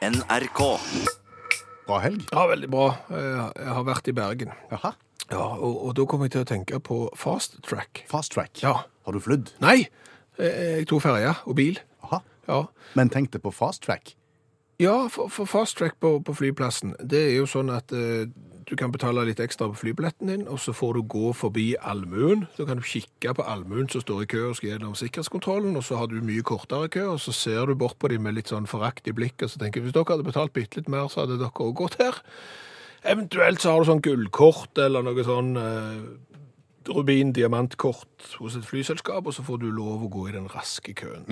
NRK. Bra helg. Ja, veldig bra. Jeg jeg har vært i Bergen. Jaha. Ja, og, og da kom jeg til å tenke på fast track. Fast track. Ja. Har du flydd? Nei, jeg jeg tok ferje og bil. Aha. Ja, Men tenkte på fast track? ja for, for fast track på, på flyplassen, det er jo sånn at eh, du kan betale litt ekstra på flybilletten din, og så får du gå forbi allmuen. Så kan du kikke på allmuen som står i kø og skal gjennom sikkerhetskontrollen, og så har du mye kortere kø, og så ser du bort på dem med litt sånn forakt i blikket, og så tenker jeg, hvis dere hadde betalt bitte litt mer, så hadde dere også gått her. Eventuelt så har du sånn gullkort eller noe sånn eh, rubin diamantkort hos et flyselskap, og så får du lov å gå i den raske køen.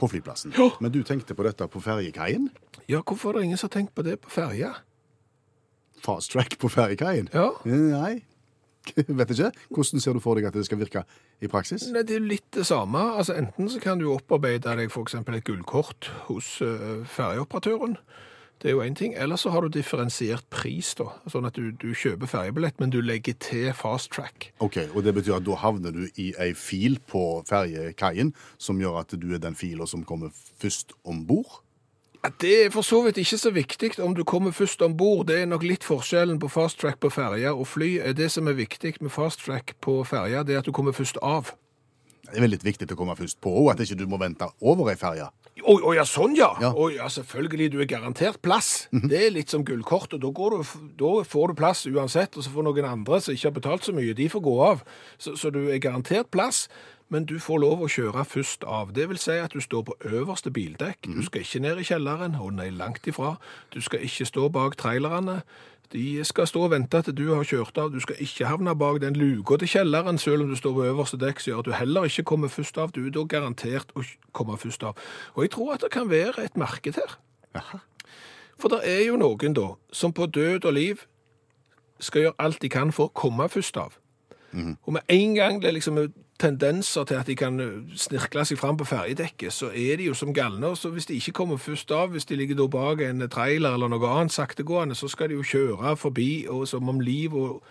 På flyplassen? Ja. Men du tenkte på dette på ferjekaien? Ja, hvorfor er det ingen som har tenkt på det på ferja? Fast track på ferjekaien? Ja. Nei. Vet ikke. Hvordan ser du for deg at det skal virke i praksis? Nei, det er litt det samme. Altså, enten så kan du opparbeide deg eksempel et gullkort hos uh, ferjeoperatøren. Det er jo en ting. Eller så har du differensiert pris, da. Sånn at du, du kjøper ferjebillett, men du legger til fast track. Ok, og det betyr at da havner du i ei fil på ferjekaien som gjør at du er den fila som kommer først om bord? Det er for så vidt ikke så viktig om du kommer først om bord. Det er nok litt forskjellen på fast track på ferja og fly. Det som er viktig med fast track på ferja, det er at du kommer først av. Det er veldig viktig å komme først på, òg, at ikke du må vente over ei ferje. Å å ja, sånn ja. Ja. Oh, ja, selvfølgelig. Du er garantert plass. Det er litt som gullkort, og da, går du, da får du plass uansett. Og så får noen andre som ikke har betalt så mye, de får gå av. Så, så du er garantert plass, men du får lov å kjøre først av. Det vil si at du står på øverste bildekk. Du skal ikke ned i kjelleren. og nei, langt ifra. Du skal ikke stå bak trailerne. De skal stå og vente til du har kjørt av. Du skal ikke havne bak den luka til kjelleren, selv om du står på øverste dekk, så gjør at du heller ikke kommer først av. Du er da garantert å komme først av. Og jeg tror at det kan være et marked her. For det er jo noen da, som på død og liv skal gjøre alt de kan for å komme først av. Og med en gang det liksom tendenser til at de kan snirkle seg fram på ferjedekket, så er de jo som galne. Så hvis de ikke kommer først av, hvis de ligger da bak en trailer eller noe annet saktegående, så skal de jo kjøre forbi og som om liv og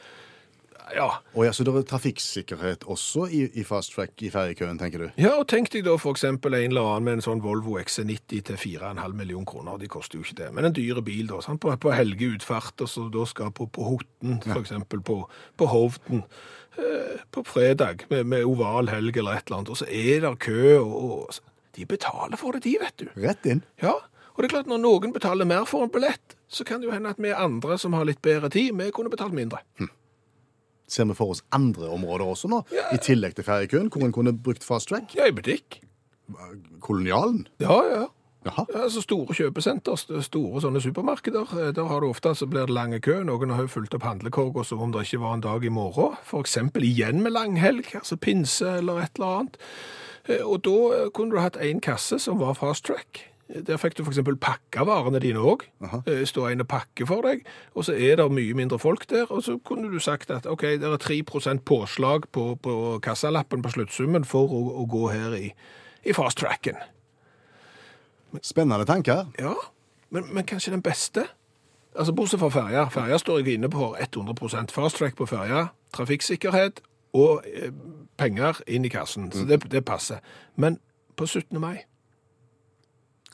Ja. Og ja, Så det er trafikksikkerhet også i, i fast track i ferjekøen, tenker du? Ja, og tenk deg da eksempel en eller annen med en sånn Volvo XC90 til 4,5 million kroner. De koster jo ikke det, men en dyre bil da, sant? På, på helgeutfart, og så da skal på, på Hotten, eksempel på, på Hovden, eh, på fredag med, med oval helg eller et eller annet, og så er det kø, og, og de betaler for det, de, vet du. Rett inn. Ja, og det er klart når noen betaler mer for en billett, så kan det jo hende at vi andre som har litt bedre tid, vi kunne betalt mindre. Ser vi for oss andre områder også nå, Ja. i tillegg til ferjekøen, hvor en kunne brukt fast track? Ja, i butikk. Kolonialen? Ja, ja. Jaha. Ja, altså Store kjøpesenter, store sånne supermarkeder, eh, der har du ofte så blir det lange kø. Noen har jo fulgt opp handlekorga som om det ikke var en dag i morgen. Eksempel igjen med langhelg, altså pinse eller et eller annet. Eh, Og da eh, kunne du hatt en kasse som var fast track. Eh, Der fikk du eksempel pakka varene dine òg. Stå en og pakke for deg, og så er det mye mindre folk der. Og så kunne du sagt at OK, det er 3% påslag på, på kassalappen på sluttsummen for å, å gå her i, i fast tracken. Spennende tanker. Ja, men, men kanskje den beste? Altså Bortsett fra ferja. Ferja står jeg inne på 100 fast track på ferja. Trafikksikkerhet og eh, penger inn i kassen. Så det, det passer. Men på 17. mai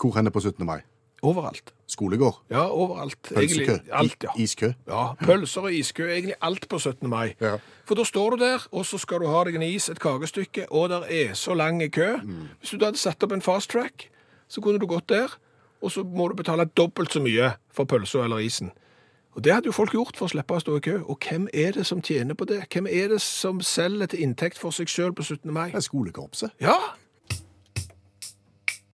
Hvor henne på 17. mai? overalt. Skolegård? Ja, overalt. Pølsekø? Egentlig alt, ja. Iskø? Ja, Pølser og iskø. Egentlig alt på 17. mai. Ja. For da står du der, og så skal du ha deg en is, et kakestykke, og der er så lang kø. Hvis du da hadde satt opp en fast track, så kunne du gått der, og så må du betale dobbelt så mye for pølsa eller isen. Og Det hadde jo folk gjort for å slippe å stå i kø. Og hvem er det som tjener på det? Hvem er det som selger til inntekt for seg sjøl på 17. mai? Det er skolekorpset. Ja!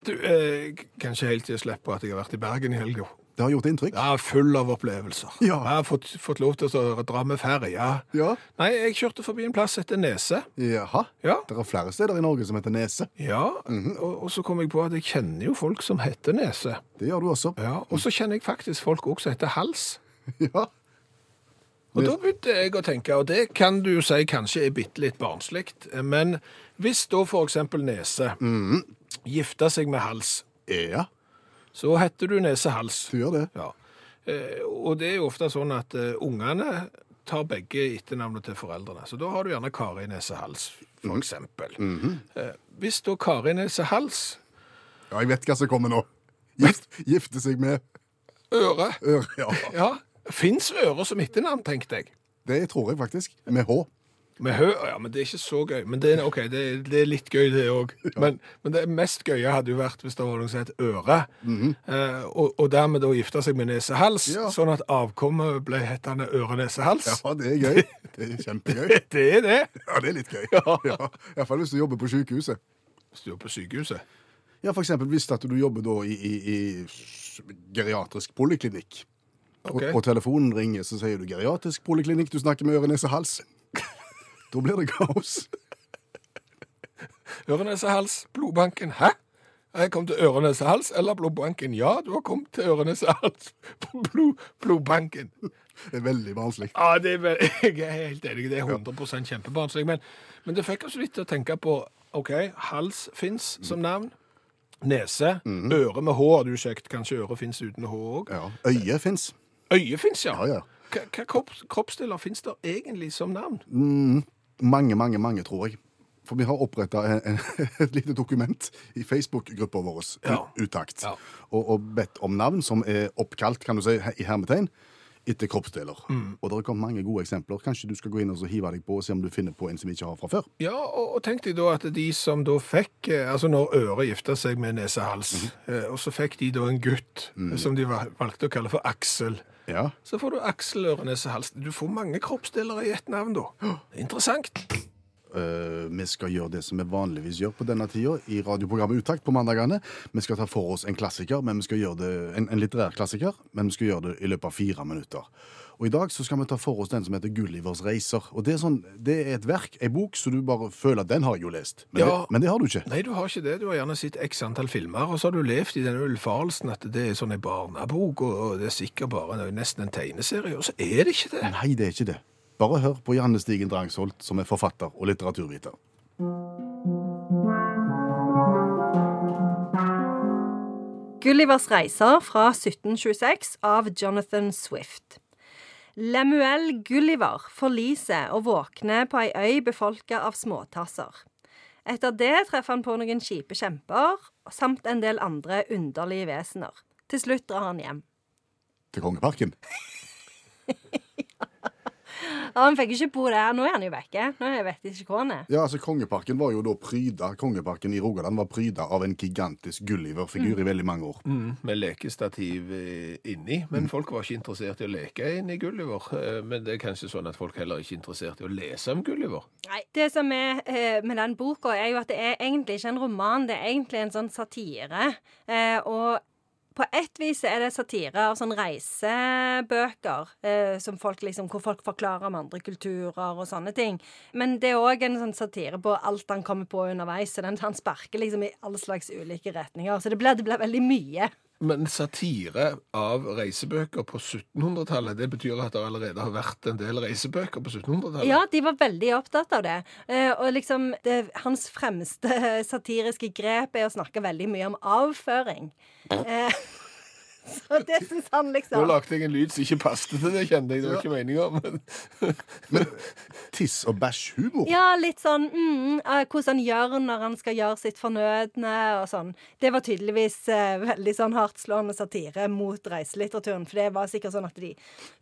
Du, eh, kan ikke jeg slippe at jeg har vært i Bergen i helga. Det har gjort inntrykk. Ja, full av opplevelser. Ja. Jeg har fått, fått lov til å dra med ferja. Ja. ja. Nei, jeg kjørte forbi en plass etter Nese. Jaha. Ja. Det er flere steder i Norge som heter Nese. Ja, og, og så kom jeg på at jeg kjenner jo folk som heter Nese. Det gjør du også. Ja, Og så kjenner jeg faktisk folk også som heter Hals. Ja. Og da begynte jeg å tenke, og det kan du jo si kanskje er bitte litt barnslig, men hvis da for eksempel Nese gifter seg med Hals, Ja, så heter du Nese-Hals. du gjør det. Ja. Eh, og det er jo ofte sånn at eh, ungene tar begge etternavnet til foreldrene. Så da har du gjerne Kari Nesehals, for eksempel. eh, hvis da Kari Nesehals Ja, jeg vet hva som kommer nå. Gift, gifte seg med Øre. øre. Ja, Ja. Fins øre som etternavn, tenkte jeg. det tror jeg faktisk. Med H. Med hø, ja, men det er ikke så gøy. Men det er, okay, det, er- det er litt gøy, det òg. Men, men det mest gøye hadde jo vært hvis det var noe som het øre. eh, og, og dermed da gifte seg med nesehals, Ja. sånn at avkommet ble hetende øre-nese-hals. Ja, det er gøy. Det er kjempegøy. Det er det. Ja, det er litt gøy. Ja. Ja, Iallfall hvis du jobber på sykehuset. Hvis du jobber på sykehuset. Ja, eksempel hvis at du jobber da i, i, i geriatrisk poliklinikk. Okay. Og, og telefonen ringer, så sier du geriatrisk poliklinikk, du snakker med øre, nese, hals. Da blir det kaos. Øre-nese-hals, blodbanken. Hæ? Jeg kom til øre-nese-hals eller blodbanken? Ja, du har kommet til øre-nese-hals på blod, blodbanken. Det er veldig barnslig. Ja, det er, vel- jeg er helt enig. Det er 100 kjempebarnslig. Men, men det fikk oss litt til å tenke på OK, hals fins som navn. Nese. Øre med H har du sagt. Kanskje øre fins uten H òg. Ja. Øye fins. Øye fins, ja. Ja, ja. Hva, kroppsdeler fins der egentlig som navn? Mange, mange, mange, tror jeg. For vi har oppretta et lite dokument i Facebook-gruppa vår, Ja. Utakt, Ja. og, og bedt om navn som er oppkalt, kan du si, i hermetegn, etter kroppsdeler. Mm. Og det har kommet mange gode eksempler. Kanskje du skal gå inn og så hive deg på og se om du finner på en som vi ikke har fra før. Ja, og, og tenk deg da at de som da fikk eh, Altså når øret gifta seg med nesehals, mm eh, og så fikk de da en gutt som de valgte å kalle for Aksel. Ja. Så får du Aksel øre, nese, hals. Du får mange kroppsdeler i ett navn, da. Er Interessant. Eh, vi skal gjøre det som vi vanligvis gjør på denne tida i radioprogrammet Utakt på mandagene. Vi skal ta for oss en klassiker, men vi skal gjøre det, en, en litterær klassiker, men vi skal gjøre det i løpet av fire minutter. Og I dag så skal vi ta for oss den som heter Gullivers reiser. Og Det er, sånn, det er et verk, ei bok, så du bare føler at den har jeg jo lest. Men, Ja. det, men det har du ikke. Nei, du har ikke det. Du har gjerne sett x antall filmer, og så har du levd i denne ullfarelsen at det er sånn en barnebok, og, og det er sikkert bare nesten en tegneserie, og så er det ikke det. Nei, det er ikke det. Bare hør på Janne Stigen Drangsholt, som er forfatter og litteraturviter. Gullivers reiser fra 1726 av Jonathan Swift. Lemuel Gulliver forliser og våkner på ei øy befolka av småtasser. Etter det treffer han på noen kjipe kjemper, samt en del andre underlige vesener. Til slutt drar han hjem. Til Kongeparken. Ja, Han fikk ikke bo der. Nå er han jo vekke. Nå er jeg vet ikke hvor han er. Ja, altså Kongeparken var jo da pryda Kongeparken i Rogaland var pryda av en gigantisk Gulliver-figur i veldig mange år. Mm, med lekestativ eh, inni, men folk var ikke interessert i å leke inni Gulliver. Eh, Men det er kanskje sånn at folk heller ikke er interessert i å lese om Gulliver. Nei, Det som er eh, med den boka, er jo at det er egentlig ikke en roman, det er egentlig en sånn satire. Eh, og på ett vis er det satire av sånn reisebøker, eh, folk liksom, hvor folk forklarer om andre kulturer og sånne ting. Men det er òg en sånn satire på alt han kommer på underveis. Så den, han sparker liksom i alle slags ulike retninger. Så det blir, det blir veldig mye. Men satire av reisebøker på 1700-tallet, det betyr at det allerede har vært en del reisebøker på 1700-tallet? Ja, de var veldig opptatt av det. Eh, og liksom, det, hans fremste satiriske grep er å snakke veldig mye om avføring. Eh, så det syns han liksom. Nå lagde jeg en lyd som ikke passet til det, kjente jeg. Det var ikke meninga. Men Tiss- og bæsjhumor. Ja, litt sånn mm, eh, hvordan han gjør når han skal gjøre sitt fornødne og sånn. Det var tydeligvis eh, veldig sånn hardtslående satire mot reiselitteraturen. For det var sikkert sånn at de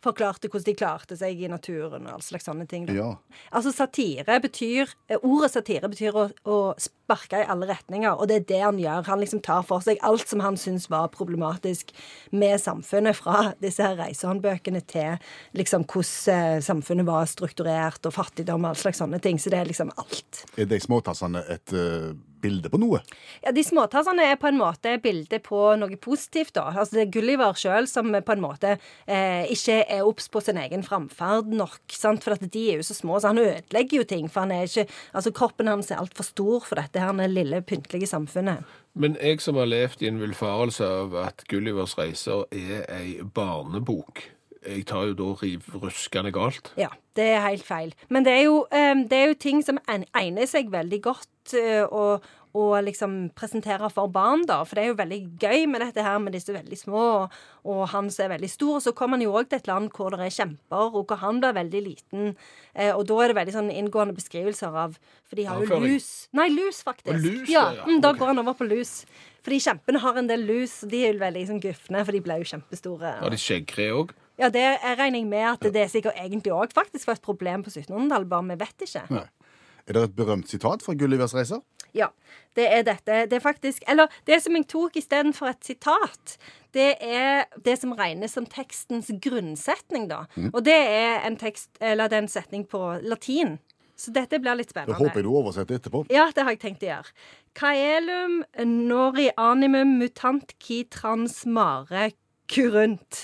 forklarte hvordan de klarte seg i naturen og all slags sånne ting. Da. Ja. Altså satire betyr eh, Ordet satire betyr å, å sparke i alle retninger, og det er det han gjør. Han liksom tar for seg alt som han syns var problematisk med samfunnet, fra disse her reisehåndbøkene til liksom hvordan eh, samfunnet var strukturert, og fattigdom og all slags sånne ting. Så det er liksom alt. Er de småtassene et eh, bilde på noe? Ja, De småtassene er på en måte bilde på noe positivt, da. Altså Det er Gulliver sjøl som på en måte eh, ikke er obs på sin egen framferd nok. sant? For at de er jo så små, så han ødelegger jo ting. For han er ikke Altså kroppen hans er altfor stor for dette her lille, pyntelige samfunnet. Men jeg som har levd i en villfarelse av at Gullivers reiser er ei barnebok, jeg tar jo da riv ruskende galt. Ja, det er helt feil. Men det er jo, eh, det er jo ting som egner seg veldig godt eh, å, å liksom presentere for barn, da. For det er jo veldig gøy med dette her med disse veldig små, og, og han som er veldig stor. Og så kommer han jo òg til et land hvor det er kjemper, og hvor han blir veldig liten. Eh, og da er det veldig sånn inngående beskrivelser av For de har jo lus. Nei, lus, faktisk. Og lus, ja. ja, Mm, da går han over på lus. Fordi kjempene har en del lus, og de er jo veldig sånn gufne, for de ble jo kjempestore. Har de skjeggkre òg? Ja, det er- regner jeg med at det er sikkert egentlig òg faktisk var et problem på 1700-tallet, bare vi vet ikke. Nei. Er det et berømt sitat fra Gullivers reiser? Ja, det er dette. Det er faktisk Eller det som jeg tok istedenfor et sitat, det er det som regnes som tekstens grunnsetning, da. Og det er en tekst, eller det er en setning på latin. Så dette blir litt spennende. Det håper jeg du oversetter etterpå. Ja, det har jeg tenkt å gjøre. Caelum nori animum mutant qui transmare curunt.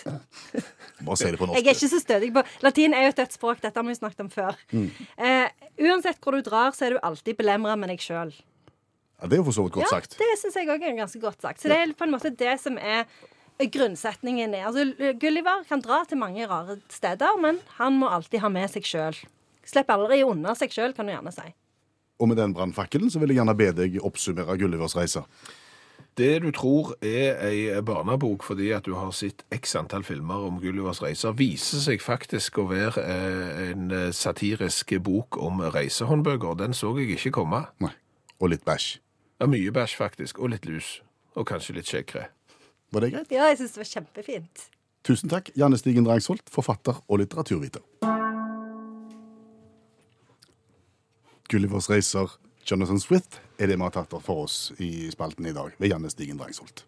Bare si det på Jeg er ikke så stødig på Latin er jo et dødsspråk. Dette har vi snakket om før. Eh, uansett hvor du drar, så er du alltid belemra med deg sjøl. Ja, det er jo for så vidt godt Ja, sagt. det syns jeg òg er ganske godt sagt. Så det er på en måte det som er grunnsetningen. i- Altså, Gulliver kan dra til mange rare steder, men han må alltid ha med seg sjøl. Slipper aldri unna seg sjøl, kan du gjerne si. Og med den brannfakkelen så vil jeg gjerne be deg oppsummere Gullivers reiser. Det du tror er ei barnebok fordi at du har sett x antall filmer om Gullivers reiser, viser seg faktisk å være eh, en eh, satirisk bok om reisehåndbøker. Den så jeg ikke komme. Nei. Og litt bæsj. Er mye bæsj, faktisk. Og litt lus. Og kanskje litt skjeggkre. Var det greit? Ja, jeg syns det var kjempefint. Tusen takk, Janne Stigen Drangsholt, forfatter og litteraturviter. Gullivers reiser, Jonathan Swift, er det vi har tatt for oss i spalten i dag, ved Janne Stigen Drangsholt.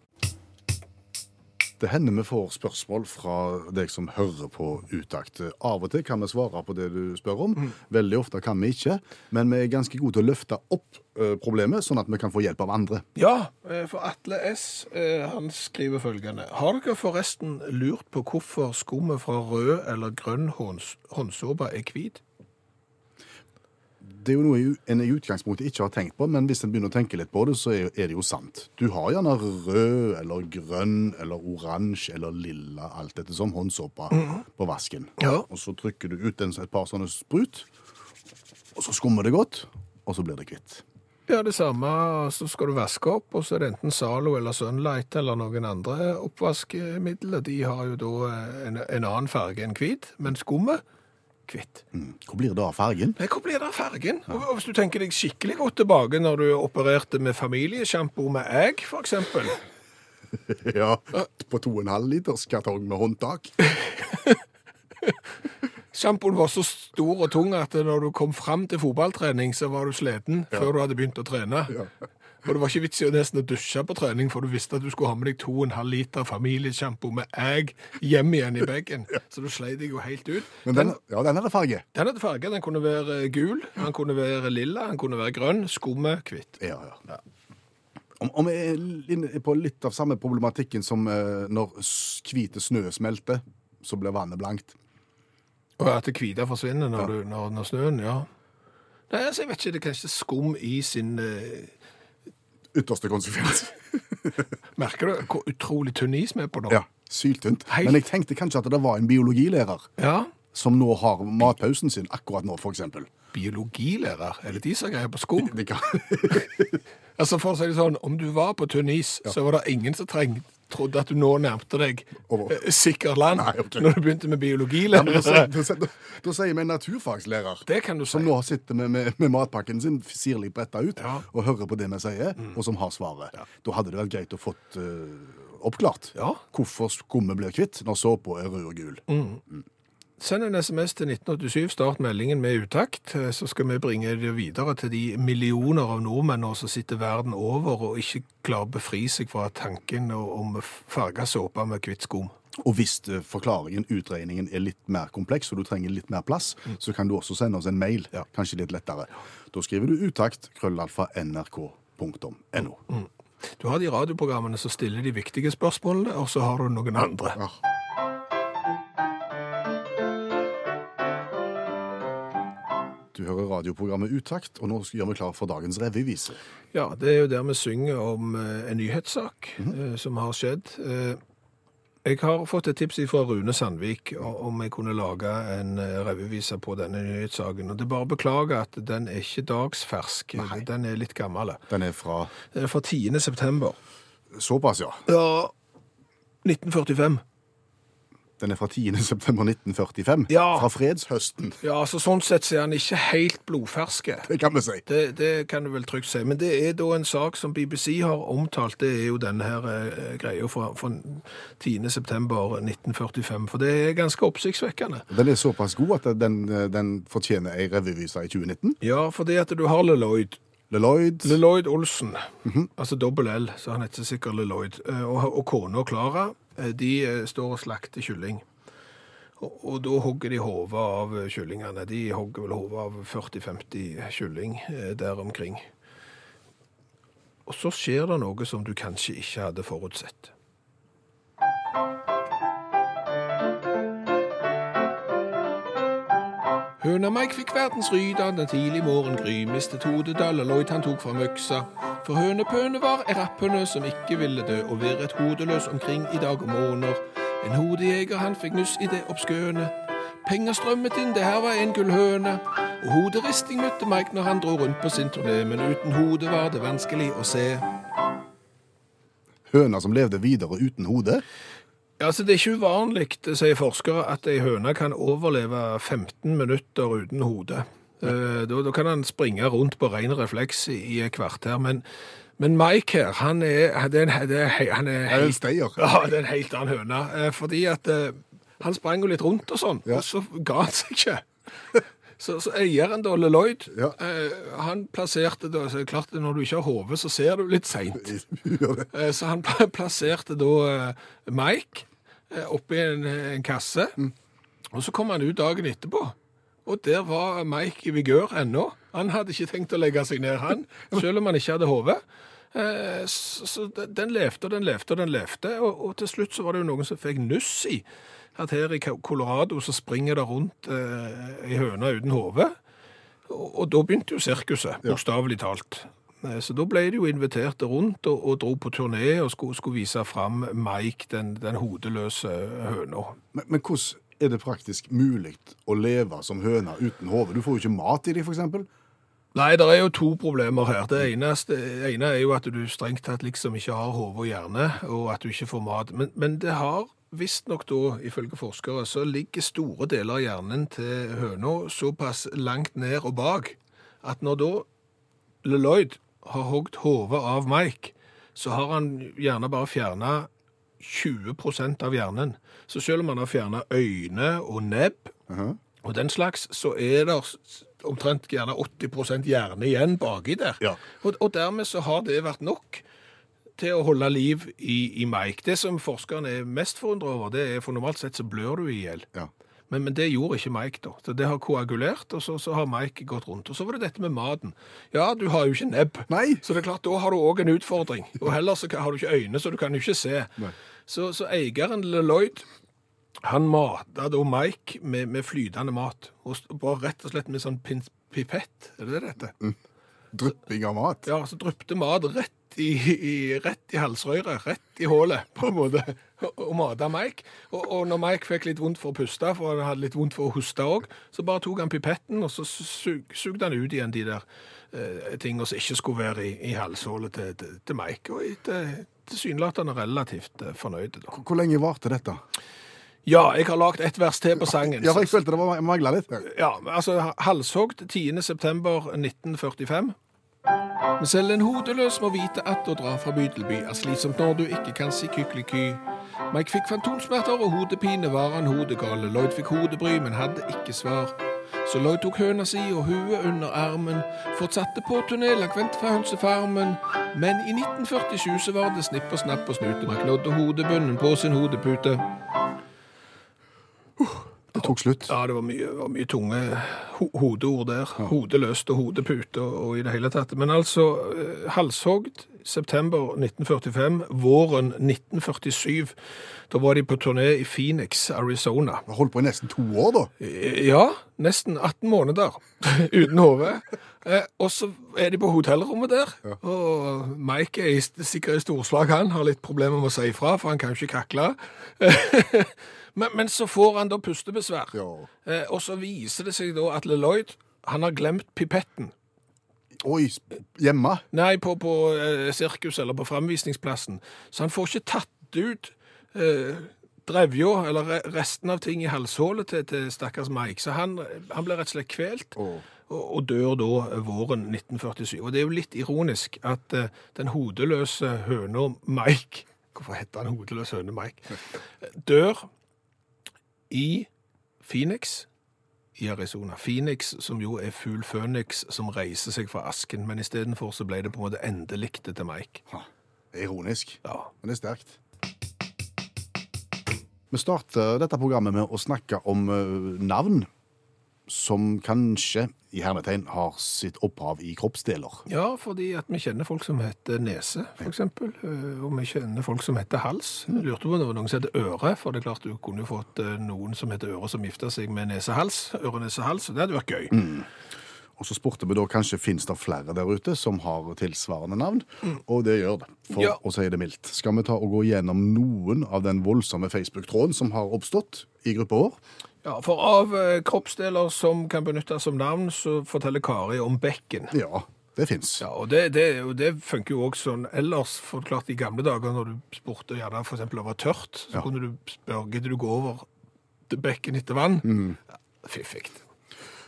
Det hender vi får spørsmål fra deg som hører på utakt. Av og til kan vi svare på det du spør om. Veldig ofte kan vi ikke. Men vi er ganske gode til å løfte opp eh, problemet, sånn at vi kan få hjelp av andre. Ja, eh, for Atle S. eh, han skriver følgende. Har dere forresten lurt på hvorfor skummet fra rød eller grønn hånds håndsåpe er hvit? Det er jo noe en i utgangspunktet ikke har tenkt på, men hvis en begynner å tenke litt på det, så er det jo sant. Du har gjerne rød eller grønn eller oransje eller lilla, alt dette som håndsåpe på vasken. Ja. Og så trykker du ut en, et par sånne sprut, og så skummer det godt, og så blir det kvitt. Ja, det samme. Så skal du vaske opp, og så er det enten Zalo eller Sunlight eller noen andre oppvaskmidler. De har jo da eh, en, en annen farge enn hvit, men skummet hvitt. Mm. Hvor blir det av fargen? Nei, Hvor blir det av fargen? Ja. og hvis du tenker deg skikkelig godt tilbake når du opererte med familiesjampo med egg, eksempel. ja, på to og en halv liters kartong med håndtak. Sjampoen var så stor og tung at når du kom fram til fotballtrening, så var du sliten før du hadde begynt å trene. Og det var ikke vits i å nesten dusje på trening, for du visste at du skulle ha med deg to og en halv liter familiesjampo med egg hjem igjen i bagen. Så du sleit deg jo helt ut. Men den, ja, den hadde farge. Den hadde farge. Den kunne være gul, den kunne være lilla, den kunne være grønn. Skummet hvitt. Ja, ja. Om, om jeg er på litt av samme problematikken som eh, når hvite snø smelter, så blir vannet blankt. Og at det hvite forsvinner når, du, når, når snøen, ja. Nei, altså, jeg vet ikke, det er kanskje skum i sin eh, Ytterste konsekvens. Merker du hvor utrolig tynn is vi er på nå? Ja, syltynt. Helt- Men jeg tenkte kanskje at det var en biologilærer Ja. som nå har matpausen sin akkurat nå, eksempel. Biologilærer, er det de som greier på skum? De, kan... Altså for å si det sånn, Om du var på tynn is, så var det ingen som treng, trodde at du nå nærmte deg Over. eh, sikkert land Nei, okay. når du begynte med Ja, da, biologilærere. da, da, sier vi en naturfagslærer. Det kan du si. Som nå sitter med, med, med matpakken sin sirlig bretta ut Ja. Mm. og hører på det vi sier, og som har svaret. Da hadde det vært greit å fått uh, oppklart Ja. hvorfor skummet blir kvitt når såpa er rød og gul. Send en SMS til 1987, start meldingen med utakt, eh, så skal vi bringe det videre til de millioner av nordmenn som sitter verden over og ikke klarer å befri seg fra tanken om farga såpe med hvitt skum. Og hvis eh, forklaringen, utregningen, er litt mer kompleks, og du trenger litt mer plass, så kan du også sende oss en mail. Ja. Kanskje litt lettere. Da skriver du utakt, krøllalfa, nrk.no. Du har de radioprogrammene som stiller de viktige spørsmålene, og så har du noen andre. Ja. Du hører radioprogrammet Utakt, og nå gjør vi klar for dagens revyvise. Ja, det er jo der vi synger om eh, en nyhetssak eh, som har skjedd. Eh, jeg har fått et tips fra Rune Sandvik om jeg kunne lage en revyvise på denne nyhetssaken. Og det er bare å beklage at den er ikke dagsfersk. Nei. Den er litt gammel. Den er fra Den er fra 10. september. såpass, ja. Ja, 1945. Den er fra 10. september 1945. Ja. Fra fredshøsten, Ja, så sånn sett så er han ikke helt blodferske. det kan vi si. Det, det kan du vel trygt si. Men det er da en sak som BBC har omtalt. Det er jo denne her eh, greia fra, fra 10. september 1945. For det er ganske oppsiktsvekkende. Den er såpass god at den, den fortjener ei revyvise i 2019. Ja, fordi at du har LeLoid. LeLoid. LeLoid Olsen, altså dobbel L, så han heter sikkert LeLoid, eh, og, og kona Klara, de eh, står og slakter kylling. Og, da hogger de hodet av eh, kyllingene. De hogger vel hodet av 40-50 kylling eh, der omkring. Og så skjer det noe som du kanskje ikke hadde forutsett. Høna Mike fikk verdensryd da den tidlig morgengry mistet hodet da Lloyd han tok fram øksa. For hønepøne var ei rapphøne som ikke ville dø, og virret hodeløs omkring i dag og måneder. En hodejeger han fikk nuss i det obskøne. Penger strømmet inn, det her var en gullhøne. Og hoderisting møtte Mike når han dro rundt på sin turné, men uten hode var det vanskelig å se. Høna som levde videre uten hode. Ja, altså Det er ikke uvanlig, sier forskere, at ei høne kan overleve 15 minutter uten hode. Eh, Da, da kan han springe rundt på ren refleks i et kvarter. Men, men Mike her, han er, det er, en- det er, han er, er en steier. ja, det er en helt annen høne. Eh, Fordi at eh, han sprang jo litt rundt og sånn, Ja. og så ga han seg ikke. Så, så eieren, da, LeLoid, Ja. han plasserte da, så klart Når du ikke har hode, så ser du litt seint. Så han plasserte da Mike oppi en, en kasse, og så kom han ut dagen etterpå. Og der var Mike i vigør ennå. Han hadde ikke tenkt å legge seg ned, han, selv om han ikke hadde hode. Eh, Så den- levde og den levde og den levde, og, og til slutt så var det jo noen som fikk nuss i at her i Colorado så springer det rundt eh, ei høne uten hode. Og, og da begynte jo sirkuset, bokstavelig talt. Eh, Så da ble de jo invitert rundt og, og dro på turné og skulle, skulle vise fram Mike, den, den hodeløse høna. Men, men hvordan er det praktisk mulig å leve som høna uten hode? Du får jo ikke mat i dem, f.eks. Nei, det er jo to problemer her. Det ene, det ene er jo at du strengt tatt liksom ikke har hode og hjerne, og at du ikke får mat. Men, men det har visstnok da, ifølge forskere, så ligger store deler av hjernen til høna såpass langt ned og bak at når da Lloyd har hogd hodet av Mike, så har han gjerne bare fjerna 20% av hjernen. Så selv om man har fjerna øyne og nebb, og den slags, så er det omtrent gjerne 80 hjerne igjen baki der. Ja. Og, og dermed så har det vært nok til å holde liv i, i Mike. Det som forskerne er mest forundra over, det er for normalt sett så blør du i hjel. Ja. Men, men det gjorde ikke Mike da. Så det har koagulert, og så, så har Mike gått rundt. Og så var det dette med maten. Ja, du har jo ikke nebb. Nei. Så det er klart, da har du òg en utfordring. Og heller så har du ikke øyne, så du kan jo ikke se. Nei. Så, så eieren Lloyd, han mata da Mike med, med flytende mat. Og bare rett og slett med sånn pipett. Er det det det heter? Drypping av mat. Ja, så dryppte mat rett i, i, rett i halsrøret, rett i hullet, på en måte, og, mata Mike. Og, og når Mike fikk litt vondt for å puste, for han hadde litt vondt for å hoste òg, så bare tok han pipetten, og så sug, sugde han ut igjen de der eh, tingene som ikke skulle være i, i halshullet til, til, til Mike. Og etter tilsynelatende relativt fornøyd. fornøyde, da. Hvor lenge varte dette? Ja, jeg har lagd ett vers til på sangen. Ja, for jeg følte det var mangla litt. Ja, altså halshogd 10. september 1945. Men selv en hodeløs må vite at å dra fra by til by er slitsomt når du ikke kan si kykeliky. Mike fikk fantomsmerter og hodepine, var han hodegal. Lloyd fikk hodebry, men hadde ikke svar. Så Lloyd tok høna si og huet under armen, fortsatte på turné langt fra hønsefarmen. Men i 1947 så var det snipp og snapp og snute, Mike nådde hodebunnen på sin hodepute. Det tok slutt. Ja, det var mye, var mye tunge ho hodeord der. Hodeløst og hodepute og, og i det hele tatt. Men altså, eh, halshogd september 1945, våren 1947. Da var de på turné i Phoenix, Arizona. De holdt på i nesten to år, da. Eh, Ja, nesten 18 måneder uten hode. Eh, og så er de på hotellrommet der, og Mike er sikkert i storslag, han har litt problemer med å si ifra, for han kan ikke kakle. men, men så får han da pustebesvær. Ja. Eh, og så viser det seg da at Lloyd han har glemt pipetten. Oi, hjemme? Nei, på, på eh, sirkus eller på framvisningsplassen. Så han får ikke tatt ut eh, drevja, eller re- resten av ting i halshålet til, til stakkars Mike. Så han, han ble rett og slett kvelt, Oh. og, og dør da våren 1947. Og det er jo litt ironisk at eh, den hodeløse høna Mike Hvorfor heter han hodeløs høne Mike? Dør i Phoenix i Arizona. Phoenix, som jo er fugl Phoenix som reiser seg fra asken, men istedenfor så ble det på en måte endeliktet til Mike. Ha, Ironisk, Ja. men det er sterkt. Vi starter dette programmet med å snakke om eh, navn som kanskje, i hermetegn, har sitt opphav i kroppsdeler. Ja, fordi at vi kjenner folk som heter nese, eksempel. eh, Og vi kjenner folk som heter hals. Jeg lurte på om det var noen som heter øre, for det er klart du kunne jo fått eh, noen som heter øre som gifter seg med nesehals. Øre-nesehals, det hadde vært gøy. Og så spurte vi da kanskje finnes det flere der ute som har tilsvarende navn, og det gjør det, for Ja. å si det mildt. Skal vi ta og gå gjennom noen av den voldsomme Facebook-tråden som har oppstått i gruppa vår? Ja, for av eh, kroppsdeler som kan benyttes som navn, så forteller Kari om bekken. Ja, det fins. Ja, og det, det, det funker jo også sånn ellers, for klart i gamle dager når du spurte gjerne for eksempel var tørt, så Ja. kunne du spørre, gidder du gå over bekken etter vann? Ja, Fiffig.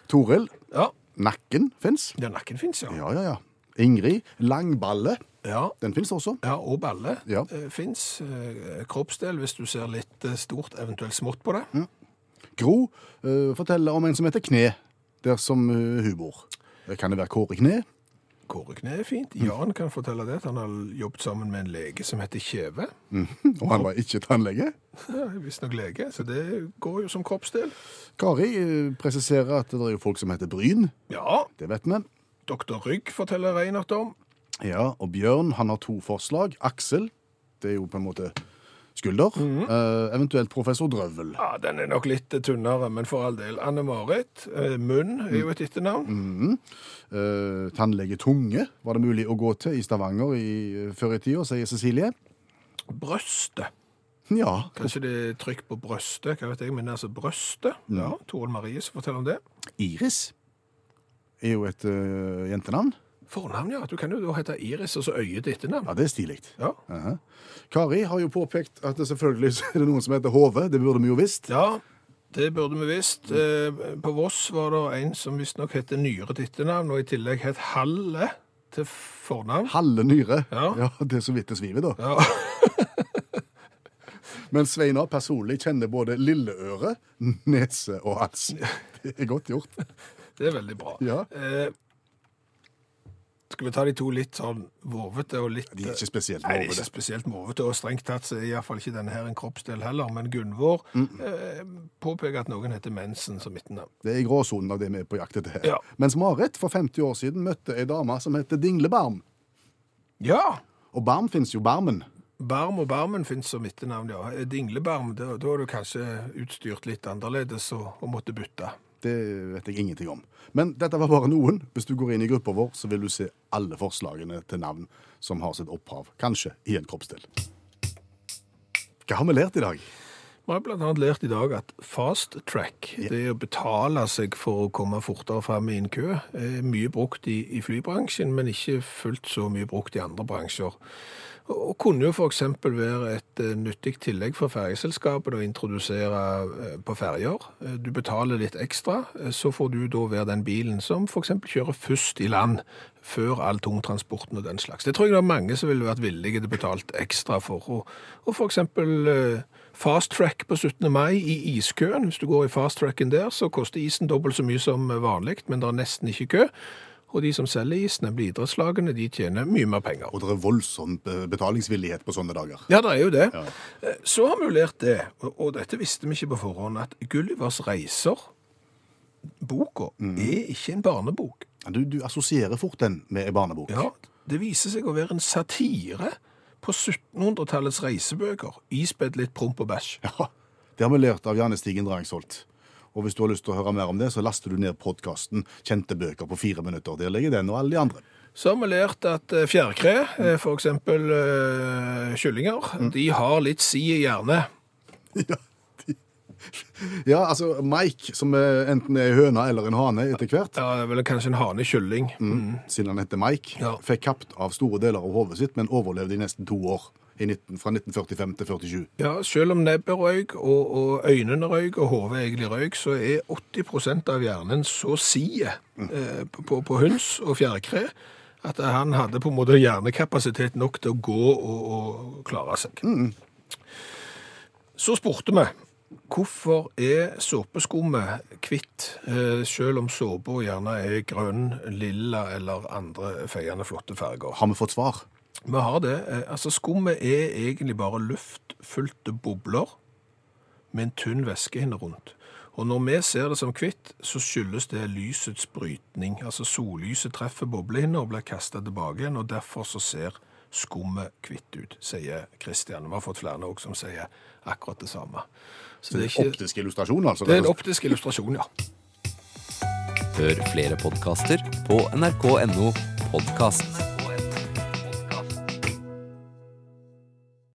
Toril, Ja, nakken fins. ja nakken finnes, ja. Ja, ja, ja. Ingrid, langballe. Ja, Den fins også. ja og balle Ja. fins. finnes. Eh, kroppsdel, hvis du ser litt eh, stort, eventuelt smått på det. Gro eh, forteller om en som heter Kne, der som eh, hun bor. Kan det være Kåre Kne? Kåre Kne er fint. Jan kan fortelle det, at han har jobbet sammen med en lege som heter Kjeve. Og han var ikke tannlege. Ja, Visstnok lege, så det går jo som kroppsdel. Kari eh, presiserer at det er jo folk som heter Bryn. Ja, Det vet vi. Doktor Rygg forteller Reinert om. Ja, og Bjørn han har to forslag. Aksel, det er jo på en måte skulder. Eh, eventuelt professor Drøvel. Ja, Den er nok litt tynnere, men for all del. Anne-Marit. Uh, Munn er jo et etternavn. Mm -hmm. uh, tannlege Tunge var det mulig å gå til i Stavanger i, før i tida, sier Cecilie. Brøstet. Ja, Kanskje det er trykk på brøstet, hva vet jeg, men altså brøstet. Ja, Toril Marie som forteller om det. Iris er jo et eh, jentenavn. Fornavn, ja. Du kan jo da hete Iris og så Øye til etternavn. Ja, det er stilig. Ja. Aha. Kari har jo påpekt at det selvfølgelig så er det noen som heter Hove. Det burde vi jo visst. ja, det burde vi visst. Mm. På Voss var det en som visstnok het Nyre til etternavn, og i tillegg het Halle til fornavn. Halle Nyre. Ja. Det er så vidt det sviver, da. Ja, Men Sveinar personlig kjenner både lilleøre, nese og hals. Det er godt gjort. det er veldig bra. Ja. Eh, skal vi ta de to litt sånn vovete og litt De er ikke spesielt Nei, de er ikke spesielt vovete, og strengt tatt så er iallfall ikke denne her en kroppsdel heller. Men Gunvor eh, påpeker at noen heter mensen som midtnavn. Det er i gråsonen av det vi er på jakt etter her. Ja. Mens Marit for 50 år siden møtte ei dame som heter Dinglebarm. Ja! Og barm fins jo barmen. Barm og barmen fins som etternavn, ja. Dinglebarm, da, da er du kanskje utstyrt litt annerledes og, og måtte bytte. Det vet jeg ingenting om. Men dette var bare noen. Hvis du går inn i gruppa vår, så vil du se alle forslagene til navn som har sitt opphav, kanskje i en kroppsdel. Hva har vi lært i dag? Vi har annet lært i dag at fast track, det å betale seg for å komme fortere frem i en kø, er mye brukt i, i flybransjen, men ikke fullt så mye brukt i andre bransjer. Og, kunne jo eksempel være et eh, nyttig tillegg for fergeselskapet å introdusere eh, på ferger. Eh, Du betaler litt ekstra, så får du da være den bilen som eksempel kjører først i land, før all tungtransporten og den slags. Det tror jeg det er mange som ville vært villige til å betalt ekstra for. Og, og eh, fast track på 17. mai i iskøen. Hvis du går i fast tracken der, så koster isen dobbelt så mye som vanlig, men det er nesten ikke kø. Og de som selger isene blir idrettslagene, de tjener mye mer penger. Og det er voldsom eh, betalingsvillighet på sånne dager. Ja, det er jo det. Ja. Så har vi jo lært det, og, dette visste vi ikke på forhånd, at Gullivers reiser, boka, er ikke en barnebok. Du, du assosierer fort den med en barnebok. Ja, det viser seg å være en satire på 1700-tallets reisebøker, ispedd litt promp og bæsj. Ja, Det har vi lært av Janne Stigen Drangsholt. Og hvis du har lyst til å høre mer om det, så laster du ned podkasten 'Kjente bøker på fire minutter'. Der ligger den og alle de andre. Så har vi lært at eh, fjærkre, f.eks. for eksempel mm. kyllinger, de har litt si i hjerne. Ja, de... ja, altså Mike, som er enten er høna høne eller en hane etter hvert, Ja, det er vel kanskje en hanekylling. Mm. siden han heter Mike, Ja. fikk kapt av store deler av hodet sitt, men overlevde i nesten to år 19, fra 1945 til 47. Ja, selv om nebbet røyk, og, og øynene røyk, og hodet egentlig røyk, så er 80% av hjernen så side eh, på, på høns og fjærkre at han hadde på en måte hjernekapasitet nok til å gå og, og klare seg. Så spurte vi hvorfor er såpeskummet hvitt, eh, selv om såpa gjerne er grønn, lilla eller andre feiende flotte farger? Har vi fått svar? Vi har det. Eh, Altså, skummet er egentlig bare luftfylte bobler med en tynn væskehinne rundt. Og når vi ser det som hvitt, så skyldes det lysets brytning. Altså sollyset treffer boblehinna og blir kastet tilbake igjen, og derfor så ser skummet hvitt ut, sier Kristian. Vi har fått flere også som sier akkurat det samme. Så det er, ikke, Optisk illustrasjon, altså. det er en optisk illustrasjon, ja. Hør flere podkaster på nrk.no podkast.